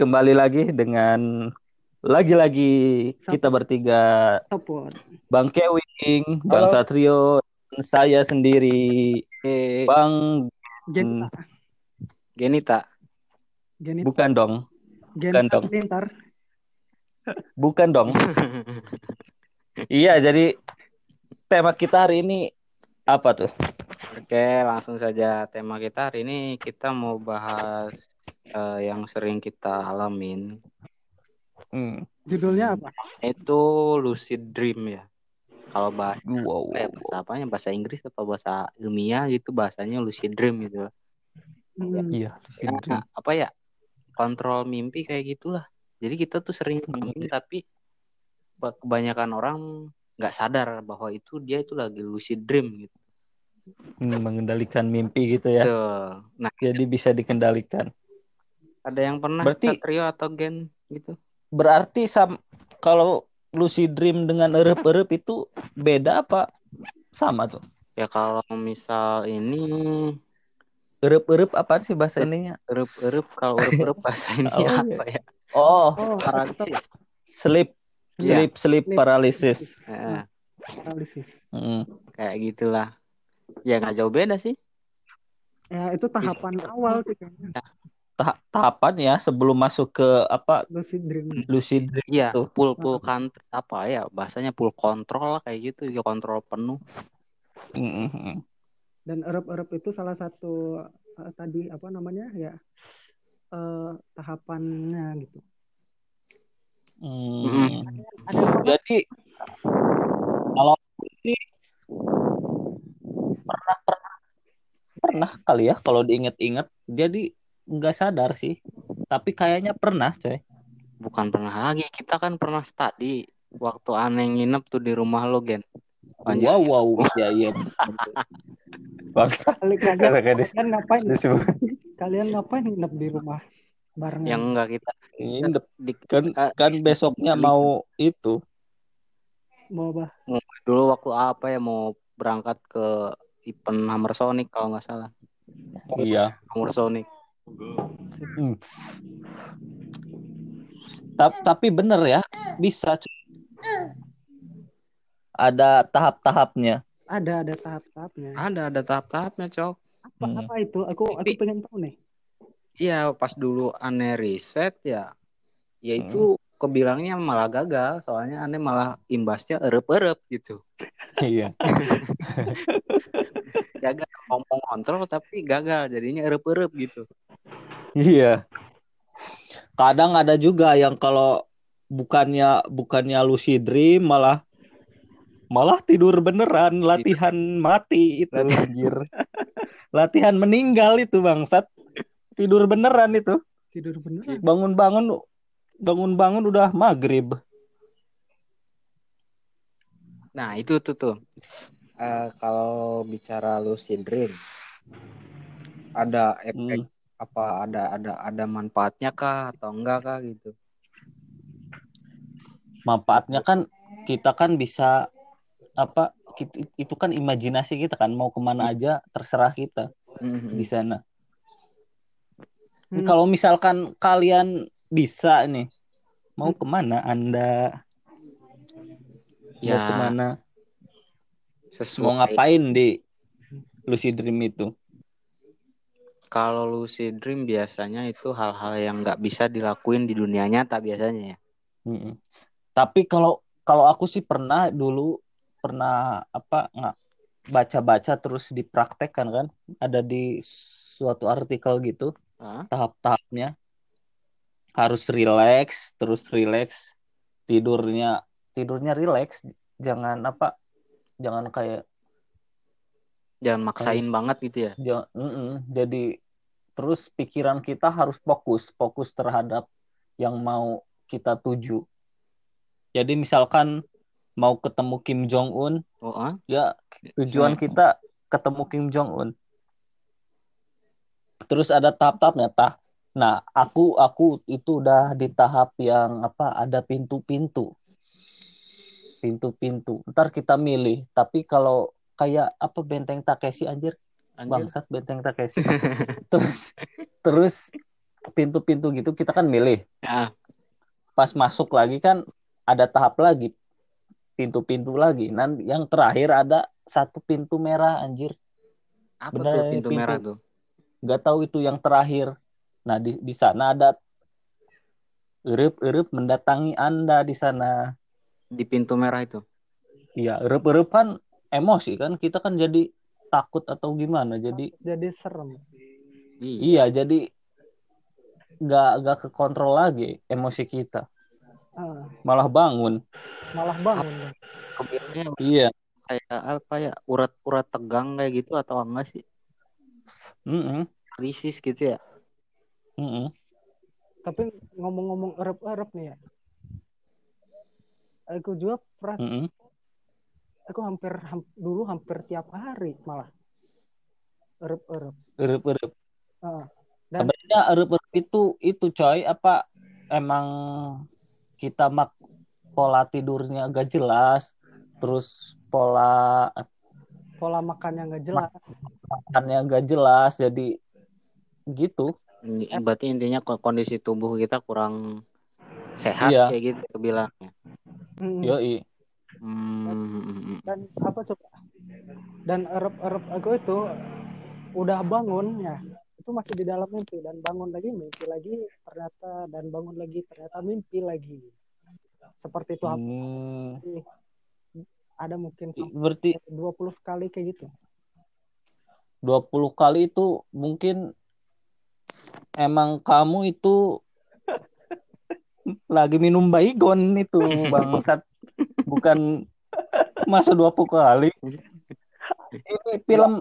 kembali lagi dengan lagi-lagi kita bertiga Apun. Bang Kewing, Bang Halo. Satrio, dan saya sendiri Eh, Bang Gen Genita. Genit bukan dong, Gen bukan dong. Lintar. bukan dong. Iya, jadi tema kita hari ini apa tuh? Oke, langsung saja tema kita hari ini kita mau bahas eh, yang sering kita alamin Hmm. Judulnya apa? itu lucid dream ya. Kalau bahas Wow. eh, bahasa apanya bahasa Inggris atau bahasa ilmiah gitu bahasanya lucid dream gitu. Hmm. Iya, lucid Ya, dream. apa ya? Kontrol mimpi kayak gitulah. Jadi kita tuh sering Hmm. ngalamin tapi ba- kebanyakan orang nggak sadar bahwa itu dia itu lagi lucid dream gitu. Hmm, mengendalikan mimpi gitu ya. Tuh. Nah, Jadi bisa dikendalikan. ada yang pernah Berarti- Satrio atau Gen gitu? Berarti sam kalau lucid dream dengan erup-erup itu beda apa sama tuh? Ya kalau misal ini Erup-erup apa sih bahasa ininya? erup-erup kalau erup-erup bahasa ini Oh, iya. apa ya? Oh, Oh, Paralisis. sleep, Iya. sleep, sleep Sleep. paralysis. Heeh, paralisis. Mm. kayak gitulah. Ya nggak jauh beda sih. Ya, itu tahapan awal sih kayaknya. Ta- tahapan ya sebelum masuk ke apa Lucid dream. lucid dream Iya, Tuh. full full kan apa ya bahasanya full kontrol lah kayak gitu, ya kontrol penuh. Mm, mm, mm. Dan erup-erup itu salah satu eh, tadi apa namanya ya eh, tahapannya gitu. Mm. Yang Jadi kalau sih pernah kali ya kalau diinget-inget jadi nggak sadar sih tapi kayaknya pernah coy Bukan pernah lagi, kita kan pernah study waktu aneh nginep tuh di rumah lo, Gen. Anjir. wow wow ya iya bangsa kali kalian, kalian ngapain? Kalian ngapain nginep di rumah barengan? Yang enggak kita Nginep. di, kan eh, kan besoknya mau itu mau apa? dulu waktu apa ya mau berangkat ke event Hammer Sonic kalau nggak salah. iya Hammer Sonic. Hmm. Ta- tapi bener ya bisa ada tahap-tahapnya Ada ada tahap-tahapnya. Ada ada tahap-tahapnya, Cok. Apa Hmm. apa itu? Aku aku pengen tahu nih. Iya, pas dulu aneh riset ya, ya itu kebilangnya malah gagal, soalnya aneh malah imbasnya erep-erep gitu. iya Gagal ngomong kontrol tapi gagal, jadinya erep-erep gitu. Iya. Kadang ada juga yang kalau bukannya bukannya lucid dream malah malah tidur beneran, latihan mati itu Latihan. anjir. latihan meninggal itu bangsat. Tidur beneran itu. Tidur beneran. Bangun-bangun bangun-bangun udah maghrib. Nah, itu tuh tuh. Eh, kalau bicara lucid dream, ada efek Hmm. apa ada ada ada manfaatnya kah atau enggak kah gitu? Manfaatnya kan kita kan bisa apa kit- itu kan imajinasi kita kan mau ke mana aja terserah kita di sana. Hmm. Kalau misalkan kalian bisa nih, mau ke mana Anda? Mau Ya, ke mana? sesuai Mau ngapain di lucid dream itu? Kalau lucid dream biasanya itu hal-hal yang nggak bisa dilakuin di dunia nyata biasanya ya. Mm-mm. Tapi kalau kalau aku sih pernah dulu pernah apa nggak baca-baca terus dipraktekkan kan? Ada di suatu artikel gitu tahap-tahapnya harus relax terus relax tidurnya tidurnya relax jangan apa jangan kayak Jangan maksain banget gitu ya. Ja- mm-mm. jadi terus pikiran kita harus fokus fokus terhadap yang mau kita tuju jadi misalkan mau ketemu Kim Jong Un Oh, ah? ya tujuan kita ketemu Kim Jong Un terus ada tahap-tahapnya tah nah aku aku itu udah di tahap yang apa ada pintu-pintu. Pintu-pintu. Ntar kita milih. Tapi kalau kayak apa benteng Takeshi anjir. Anjir. bangsat benteng Takeshi. Terus terus pintu-pintu gitu kita kan milih. Ya. pas masuk lagi kan ada tahap lagi. Pintu-pintu lagi. Nah yang terakhir ada satu pintu merah anjir. Apa Bener, tuh pintu, pintu. merah tuh? nggak tahu itu yang terakhir nah di di sana ada erup-erup mendatangi anda di sana Di pintu merah itu. iya erup-erup kan emosi kan kita kan jadi takut atau gimana jadi jadi serem Iya. iya jadi nggak nggak kekontrol lagi emosi kita Ah, malah bangun malah bangun iya kayak apa ya? Urat-urat tegang kayak gitu atau enggak sih? Mm-mm. Krisis gitu ya. Mm-mm. tapi ngomong-ngomong erep-erep nih ya. Aku juga pernah Mm-mm. aku hampir ham- dulu hampir tiap hari malah. Erep-erep. Erup-erup Ah, Dan- sebenarnya erup-erup itu itu coy apa emang kita mak pola tidurnya agak jelas terus pola pola makannya nggak jelas. Makannya agak jelas jadi gitu. Ini- Berarti intinya ko- kondisi tubuh kita kurang sehat Iya. kayak gitu kebilangnya. Mm. yoi. Hmm. dan apa coba? Dan erep-erep aku itu udah bangun ya. Itu masih di dalam mimpi. Dan bangun lagi mimpi lagi ternyata dan bangun lagi ternyata mimpi lagi. Seperti itu Hmm, ada mungkin berarti 20 kali kayak gitu. 20 kali itu mungkin emang kamu itu lagi minum baygon itu bangsat. Bukan masa 20 kali. Ini film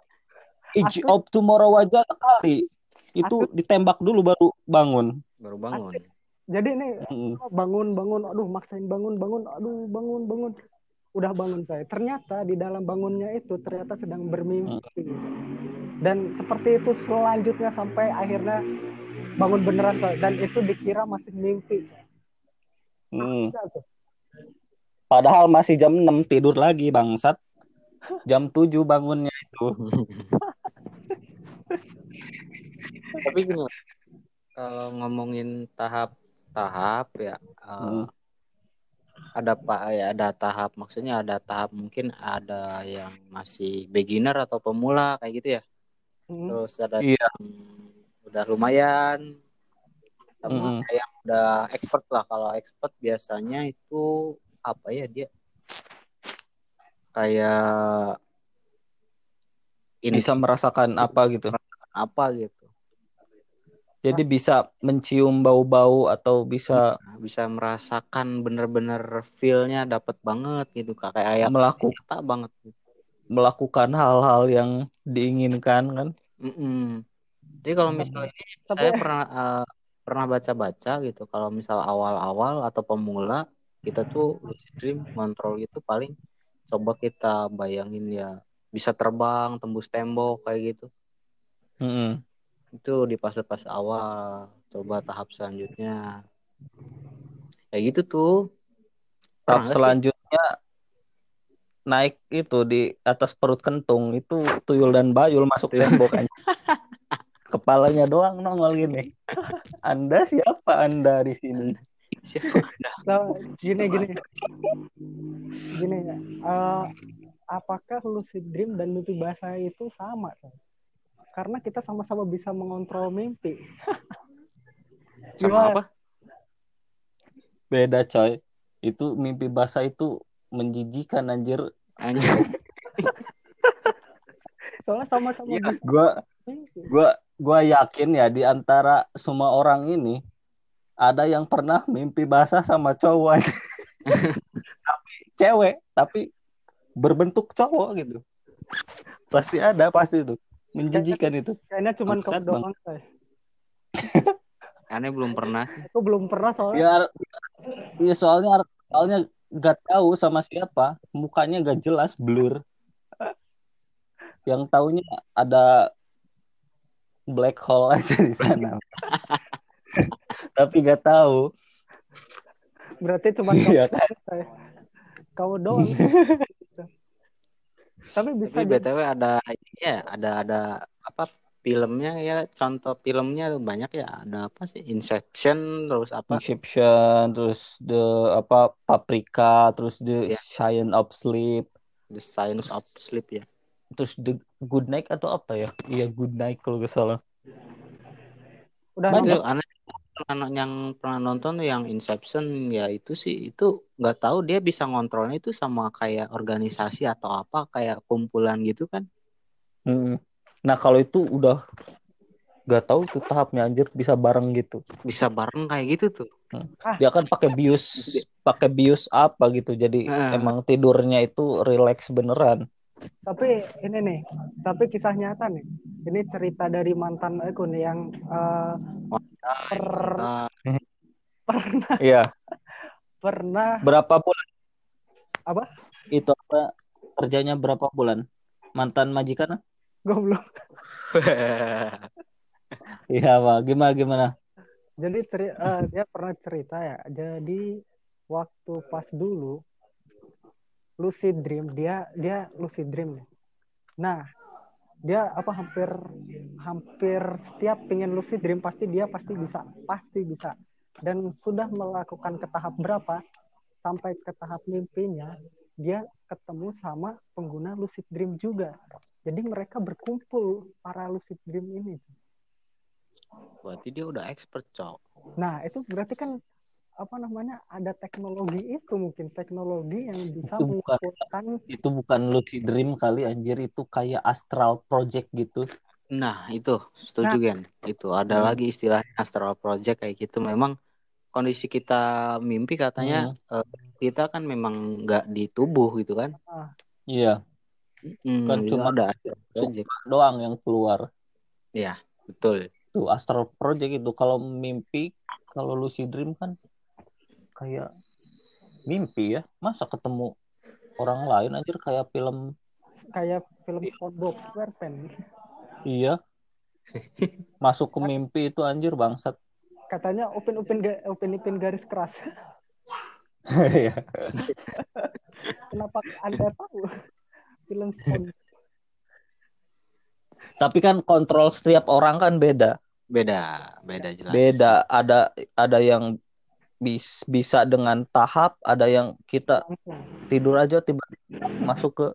Edge of Tomorrow aja sekali. Itu ditembak dulu baru bangun. Baru bangun. jadi nih bangun bangun. Aduh maksain bangun bangun. Aduh bangun bangun udah bangun saya ternyata di dalam bangunnya itu ternyata sedang bermimpi dan seperti itu selanjutnya sampai akhirnya bangun beneran Coy. dan itu dikira masih mimpi Mm. Tuh. padahal masih jam 6 tidur lagi bangsat jam 7 bangunnya itu Tapi gini, kalau ngomongin tahap-tahap ya, eh, Hmm. Ada pak ya ada tahap maksudnya ada tahap mungkin ada yang masih beginner atau pemula kayak gitu ya. Hmm. Terus ada Iya. yang udah lumayan, sama ada yang udah expert lah. Kalau expert biasanya itu apa ya dia kayak ini bisa merasakan apa gitu apa gitu. Jadi bisa mencium bau-bau atau bisa Nah, bisa merasakan bener-bener feel-nya dapat banget gitu Kak. kayak ayam melaku- nyata banget melakukan hal-hal yang diinginkan kan Mm-mm. jadi kalau misalnya ini Tapi- saya pernah eh, pernah baca-baca gitu kalau misal awal-awal atau pemula kita tuh lucid dream kontrol itu paling coba kita bayangin ya bisa terbang tembus tembok kayak gitu Mm-mm. Itu di fase-fase awal. Coba tahap selanjutnya. Kayak gitu tuh. Tahap Pernah nggak sih? selanjutnya naik itu di atas perut kentung. Itu tuyul dan bayul masuk tembok kepalanya doang nongol gini. Anda siapa? Anda di sini. Siapa? Nah, gini gini. Gini ya eh, apakah lucid dream dan mimpi basah itu sama? Karena kita sama-sama bisa mengontrol mimpi. Sama apa? Beda coy. Itu mimpi basah itu menjijikan anjir. Anjir. soalnya sama-sama Iya, bisa gua gua gua yakin ya di antara semua orang ini ada yang pernah mimpi basah sama cowok tapi cewek tapi berbentuk cowok gitu. Pasti ada pasti itu menjijikan itu. Kayaknya cuman Bangsat, kamu doang Coy. aneh belum pernah sih. Aku belum pernah soalnya? Ya ya soalnya soalnya gak tahu sama siapa. Mukanya gak jelas blur. Yang taunya ada black hole aja di sana. Tapi gak tahu. Berarti cuman kamu Iya kan? kamu doang tapi bisa tapi jadi btw ada ya ada ada apa filmnya ya contoh filmnya banyak ya ada apa sih Inception terus apa Inception, terus the apa Paprika, terus the Ya. Science of Sleep, The Science of Sleep ya terus the Good Night atau apa ya? Iya Good Night kalau nggak salah. Udah Banyak. itu anak anak yang pernah nonton yang Inception ya itu sih itu nggak tahu dia bisa ngontrolnya itu sama kayak organisasi atau apa kayak kumpulan gitu kan Hmm. Nah kalau itu udah nggak tahu tuh tahapnya anjir bisa bareng gitu. bisa bareng kayak gitu tuh Dia kan pakai bius, pakai bius apa gitu. Jadi Heeh. emang tidurnya itu relax beneran. Tapi ini nih tapi kisah nyata nih ini cerita dari mantan aku nih yang eh, per- Nah, pernah Iya. pernah Berapa bulan? Apa? Itu apa? Kerjanya berapa bulan? Mantan majikan? goblok Iya, Pak. Gimana gimana? jadi ceri- eh, dia pernah cerita ya jadi waktu pas dulu lucid dream. Dia dia lucid dream. Nah dia apa hampir hampir setiap pengen lucid dream pasti dia pasti bisa pasti bisa. Dan sudah melakukan ke tahap berapa sampai ke tahap mimpinya dia ketemu sama pengguna lucid dream juga. Jadi mereka berkumpul para lucid dream ini. Berarti dia udah expert cok. Nah, itu berarti kan apa namanya ada teknologi itu mungkin teknologi yang bisa Itu bukan. mengumpulkan Itu bukan lucid dream kali anjir, itu kayak astral project gitu. nah itu. Setuju Gen. Itu. Ada Hmm. lagi istilahnya astral project kayak gitu. Memang kondisi kita mimpi katanya eh, kita kan memang nggak di tubuh gitu kan? Iya, Hmm, Kan itu cuma ada astral project. doang yang keluar. betul. Tuh astral project itu. Kalau mimpi, kalau lucid dream kan kayak mimpi ya. Masa ketemu orang lain anjir kayak film kayak film SpongeBob SquarePants. iya. Masuk ke mimpi itu anjir bangsat. Katanya open open ga- open open garis keras. Iya. Kenapa Anda tahu film SpongeBob? Tapi kan kontrol setiap orang kan beda. beda beda jelas Beda. Ada ada yang bis, bisa dengan tahap, ada yang kita tidur aja tiba-tiba masuk ke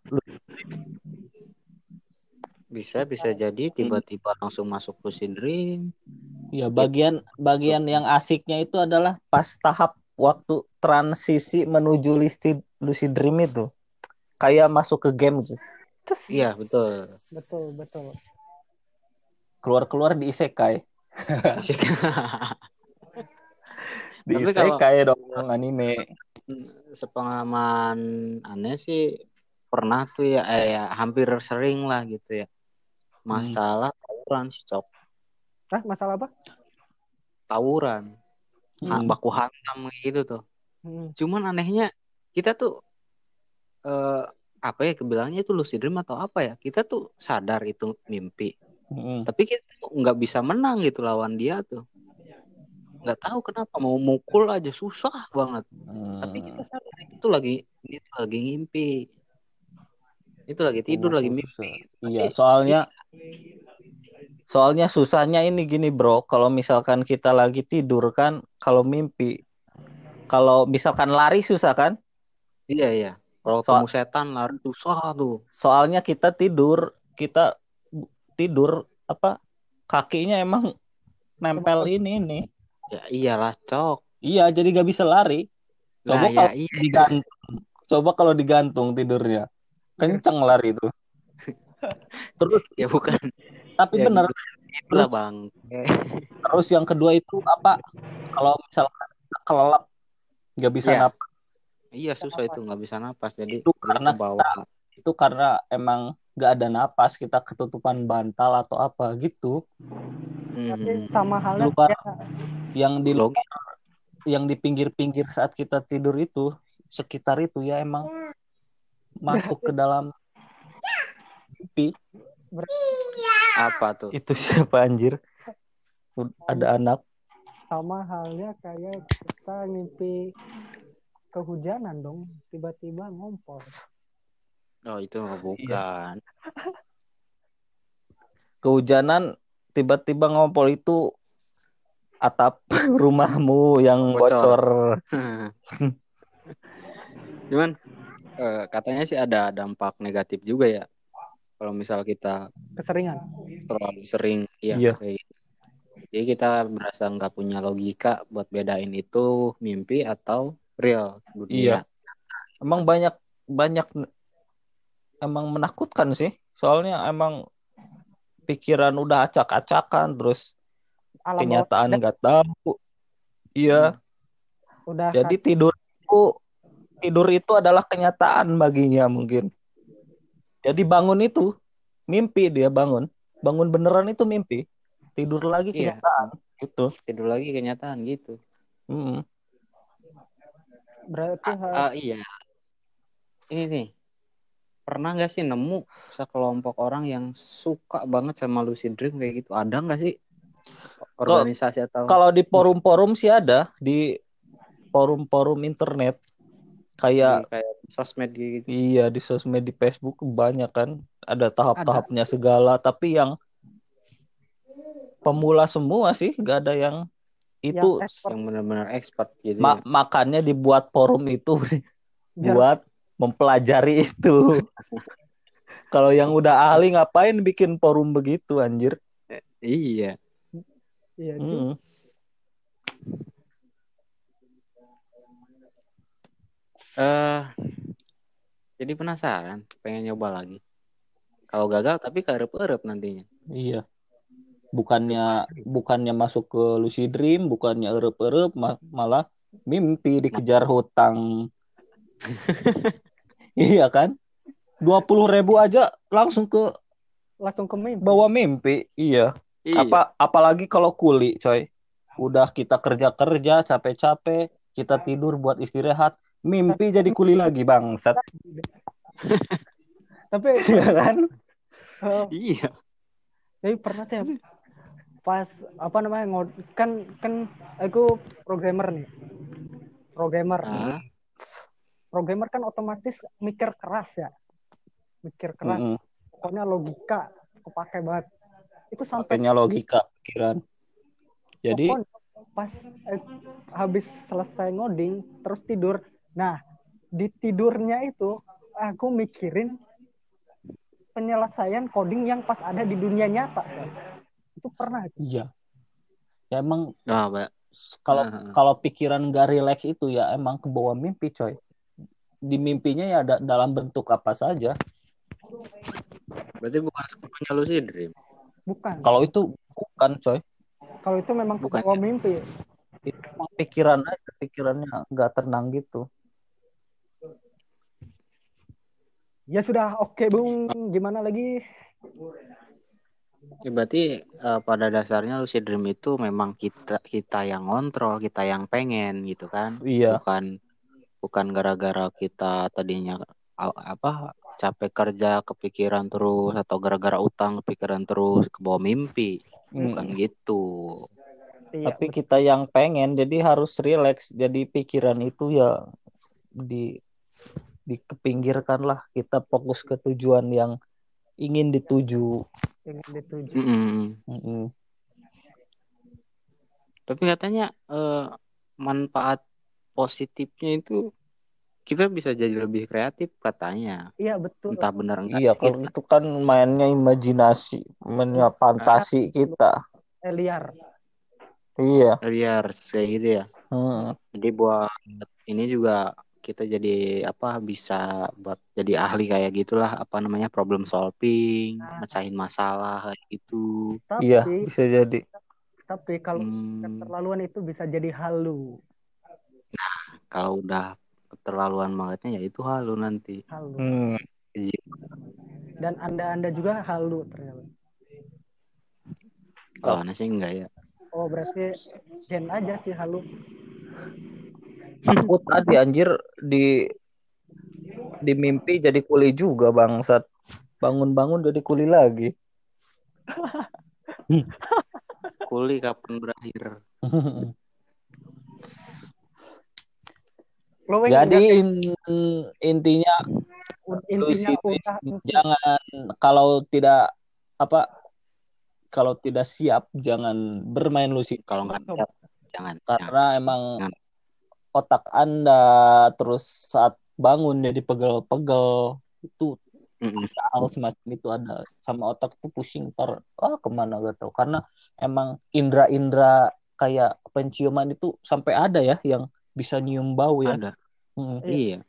bisa bisa jadi tiba-tiba langsung masuk lucid dream ya bagian bagian yang asiknya itu adalah pas tahap waktu transisi menuju lucid lucid dream itu. Kayak masuk ke game gitu. Iya betul. Betul, betul. keluar-keluar di isekai di Tapi kalau- isekai dong anime. sepengalaman aneh sih pernah tuh ya eh, ya, hampir sering lah gitu ya. Masalah tawuran sih cok. Hah, masalah apa? tawuran. Ha- Hmm. baku hantam gitu tuh. Hmm. cuman anehnya kita tuh eh, apa ya kebilangnya itu lucid dream atau apa ya? Kita tuh sadar itu mimpi. Mm-mm. tapi kita tuh nggak bisa menang gitu lawan dia tuh nggak tahu kenapa mau mukul aja susah banget. Tapi kita Hmm. sadar itu lagi itu lagi ngimpi. Itu lagi tidur lagi mimpi. Iya soalnya soalnya susahnya ini gini bro. Kalau misalkan kita lagi tidur kan kalau mimpi kalau misalkan lari susah kan? Iya iya. Kalau Soal- ketemu setan lari susah tuh. Soalnya kita tidur kita tidur apa kakinya emang nempel ini nih ya iyalah cok. Iya jadi gak bisa lari. Coba ya kalau iya. digantung. Coba kalau digantung tidurnya. Kenceng lari itu terus ya bukan. Tapi ya bener. itulah Terus- bang. terus yang kedua itu apa? Kalau misalkan kelelap nggak bisa Iya. napas. Iya susah itu nggak bisa napas. Jadi Itu karena bawah. itu karena emang nggak ada napas kita ketutupan bantal atau apa gitu Hmm. Sama halnya Lupa. kayak yang di Logis. yang di pinggir-pinggir saat kita tidur itu sekitar itu ya emang masuk ke dalam mimpi apa tuh itu siapa anjir ada anak sama halnya kayak kita mimpi kehujanan dong tiba-tiba ngompol oh itu mah bukan kehujanan tiba-tiba ngompol itu atap rumahmu yang Bocor. bocor. Cuman eh, katanya sih ada dampak negatif juga ya. Kalau misal kita Keseringan. terlalu sering iya Iya. kayak gitu. Jadi kita berasa nggak punya logika buat bedain itu mimpi atau real dunia. Emang banyak banyak emang menakutkan sih. Soalnya emang pikiran udah acak-acakan terus Alam kenyataan nggak tahu. Iya. udah Jadi tidur itu tidur itu adalah kenyataan baginya mungkin. Jadi bangun itu mimpi dia bangun. Bangun beneran itu mimpi. Tidur lagi Iya. kenyataan gitu. Tidur lagi kenyataan gitu. Mm. berarti ha- Ah, iya. Ini nih. Pernah nggak sih nemu sekelompok orang yang suka banget sama lucid dream kayak gitu? Ada nggak sih organisasi atau Kalau di forum-forum sih ada di forum-forum internet kayak kayak sosmed gitu? iya di sosmed di Facebook banyak kan ada tahap-tahapnya segala tapi yang pemula semua sih nggak ada yang itu yang benar-benar expert gitu. ma- ya. makannya dibuat forum itu buat mempelajari itu. Kalau yang udah ahli ngapain bikin forum begitu anjir? Iya. iya, Mm. Ju. Eh, jadi penasaran, pengen nyoba lagi. Kalau gagal tapi keerep-erep nantinya. Iya. Bukannya bukannya masuk ke lucid dream, bukannya erep-erep ma- malah mimpi dikejar hutang. iya kan? 20.000 ribu aja langsung ke langsung ke mimpi bawah mimpi. Iya. Apa apalagi kalau kuli, coy. Udah kita kerja-kerja capek-capek, kita tidur buat istirahat, mimpi jadi kuli lagi bangsat. tapi Iya kan? eh, Iya. tapi pernah sih pas apa namanya ngod kan kan aku programmer nih programmer Ah, programmer kan otomatis mikir keras ya mikir keras Mm-mm. pokoknya logika kepake banget itu sampai Pakainya logika pikiran. Jadi pokoknya pas eh, habis selesai ngoding terus tidur nah di tidurnya itu aku mikirin penyelesaian coding yang pas ada di dunia nyata itu pernah iya. Ya emang ah, Mbak. kalau Ah. kalau pikiran gak rileks itu ya emang ke bawah mimpi, coy. Di mimpinya ya da- dalam bentuk apa saja. Berarti bukan sepenuhnya lucid dream. bukan Kalau itu bukan, coy. kalau itu memang Bukan ya? mimpi Itu pikiran aja, pikirannya nggak tenang gitu. ya sudah oke bung gimana lagi Ya, berarti eh, pada dasarnya lucid dream itu memang kita kita yang ngontrol, kita yang pengen gitu kan. Iya. Bukan bukan gara-gara kita tadinya apa capek kerja kepikiran terus atau gara-gara utang kepikiran terus ke bawah mimpi. Bukan Mm. gitu. iya Tapi kita yang pengen, jadi harus rileks. Jadi pikiran itu ya di dikepinggirkan lah. Kita fokus ke tujuan yang ingin dituju. ingin dituju Mm-mm. Mm-mm. Tapi katanya eh, manfaat positifnya itu kita bisa jadi lebih kreatif katanya. iya betul Entah benar enggak. Iya, kalau itu kan mainnya imajinasi, mainnya fantasi kita. eh, liar Iya. liar kayak gitu ya. Hmm. Jadi buat ini juga kita jadi apa bisa buat jadi ahli kayak gitulah apa namanya problem solving, mecahin masalah kayak gitu. tapi Iya, bisa jadi. tapi kalau Hmm, keterlaluan itu bisa jadi halu kalau udah keterlaluan bangetnya ya itu halu nanti. halu Hmm. dan anda anda juga halu ternyata Kalau aneh sih enggak ya. oh berarti gen aja sih halu Aku tadi anjir di di mimpi jadi kuli juga bangsat. Bangun-bangun jadi kuli lagi. Kuli kapan berakhir? jadi in- intinya intinya udah jangan kalau tidak apa kalau tidak siap jangan bermain lucid Kalau nggak siap, jangan. jangan. karena emang Jangan. otak anda terus saat bangun jadi pegel-pegel itu Mm-mm. hal semacam itu ada sama otak tuh pusing ntar ah ke mana gak tahu karena emang indera-indera kayak penciuman itu sampai ada ya yang bisa nyium bau ya Ada. Mm. Iya.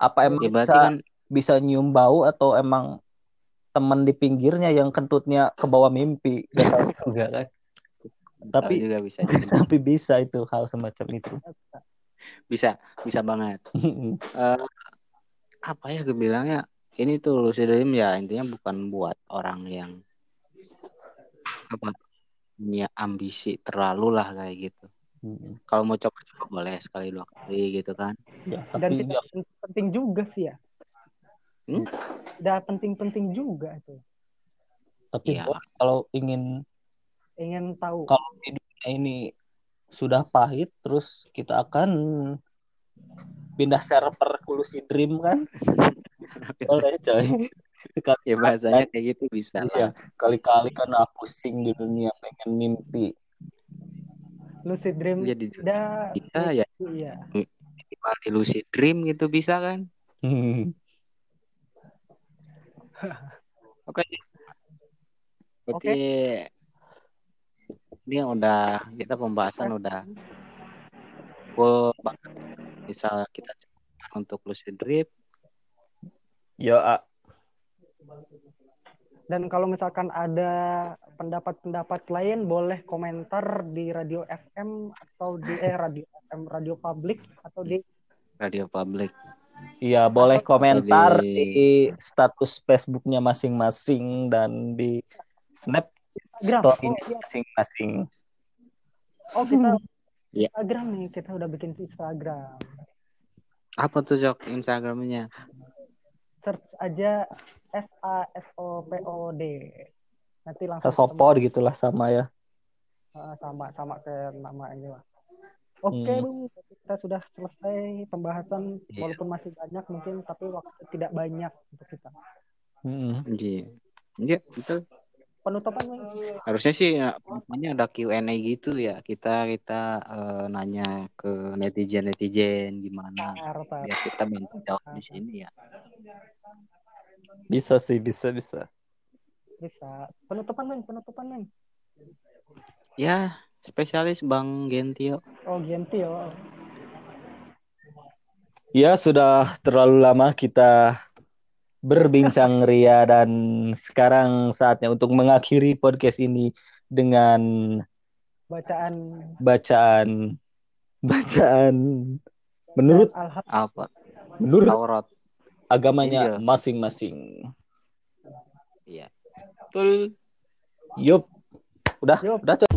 apa emang Ya, berarti bisa kan bisa nyium bau atau emang teman di pinggirnya yang kentutnya ke bawah mimpi gak tahu juga kan tapi tapi juga bisa tapi bisa itu hal semacam itu bisa bisa banget. Eh, apa ya gue bilangnya ini tuh lucid dream ya intinya bukan buat orang yang apa punya ambisi terlalu lah kayak gitu. Kalau mau coba-coba boleh sekali dua kali gitu kan. ya dan tapi tidak penting juga sih ya. Hmm? tidak penting-penting juga itu. Tapi boleh kalau ingin ingin tahu. kalau di dunia ini sudah pahit terus kita akan pindah server ke Lucid Dream kan? Boleh coy. Kali- ya bahasanya kayak gitu bisa. iya kali-kali kan aku pusing di dunia pengen mimpi lucid dream Jadi tidak kita ya iya minimal di lucid dream gitu bisa kan? Oke. Berarti ini udah kita pembahasan udah full banget. Misal kita coba untuk lucid dream ya ah. Dan kalau misalkan ada pendapat-pendapat lain boleh komentar di radio FM atau di eh radio FM radio publik atau di radio publik. Iya, boleh Atau komentar di- di status Facebooknya masing-masing dan di Snap Instagram. story Oh, iya. masing-masing. oh kita Iya. Instagram nih kita udah bikin Instagram Apa tuh Jok Instagramnya? Search aja S A S O P O D nanti langsung Sesopor gitulah sama ya. uh, sama sama ke namanya lah oke Hmm. Bung kita sudah selesai pembahasan Iya. walaupun masih banyak mungkin tapi waktu tidak banyak untuk kita Mm. Iya. Iya, betul. penutupan. Harusnya sih ya, pokoknya ada Q&A gitu ya. Kita kita eh, nanya ke netizen-netizen gimana biar kita bantu jawab di sini ya. Bisa sih, bisa bisa. bisa penutupan Bung penutupan Bung Ya, spesialis Bang Gentio. oh Gentio Ya, sudah terlalu lama kita berbincang Ria dan sekarang saatnya untuk mengakhiri podcast ini dengan bacaan bacaan bacaan menurut Alhamdulillah Apa? menurut Taurat. Agamanya Injil. masing-masing. Iya. Betul. Yup. Udah, Yup. udah, Cok.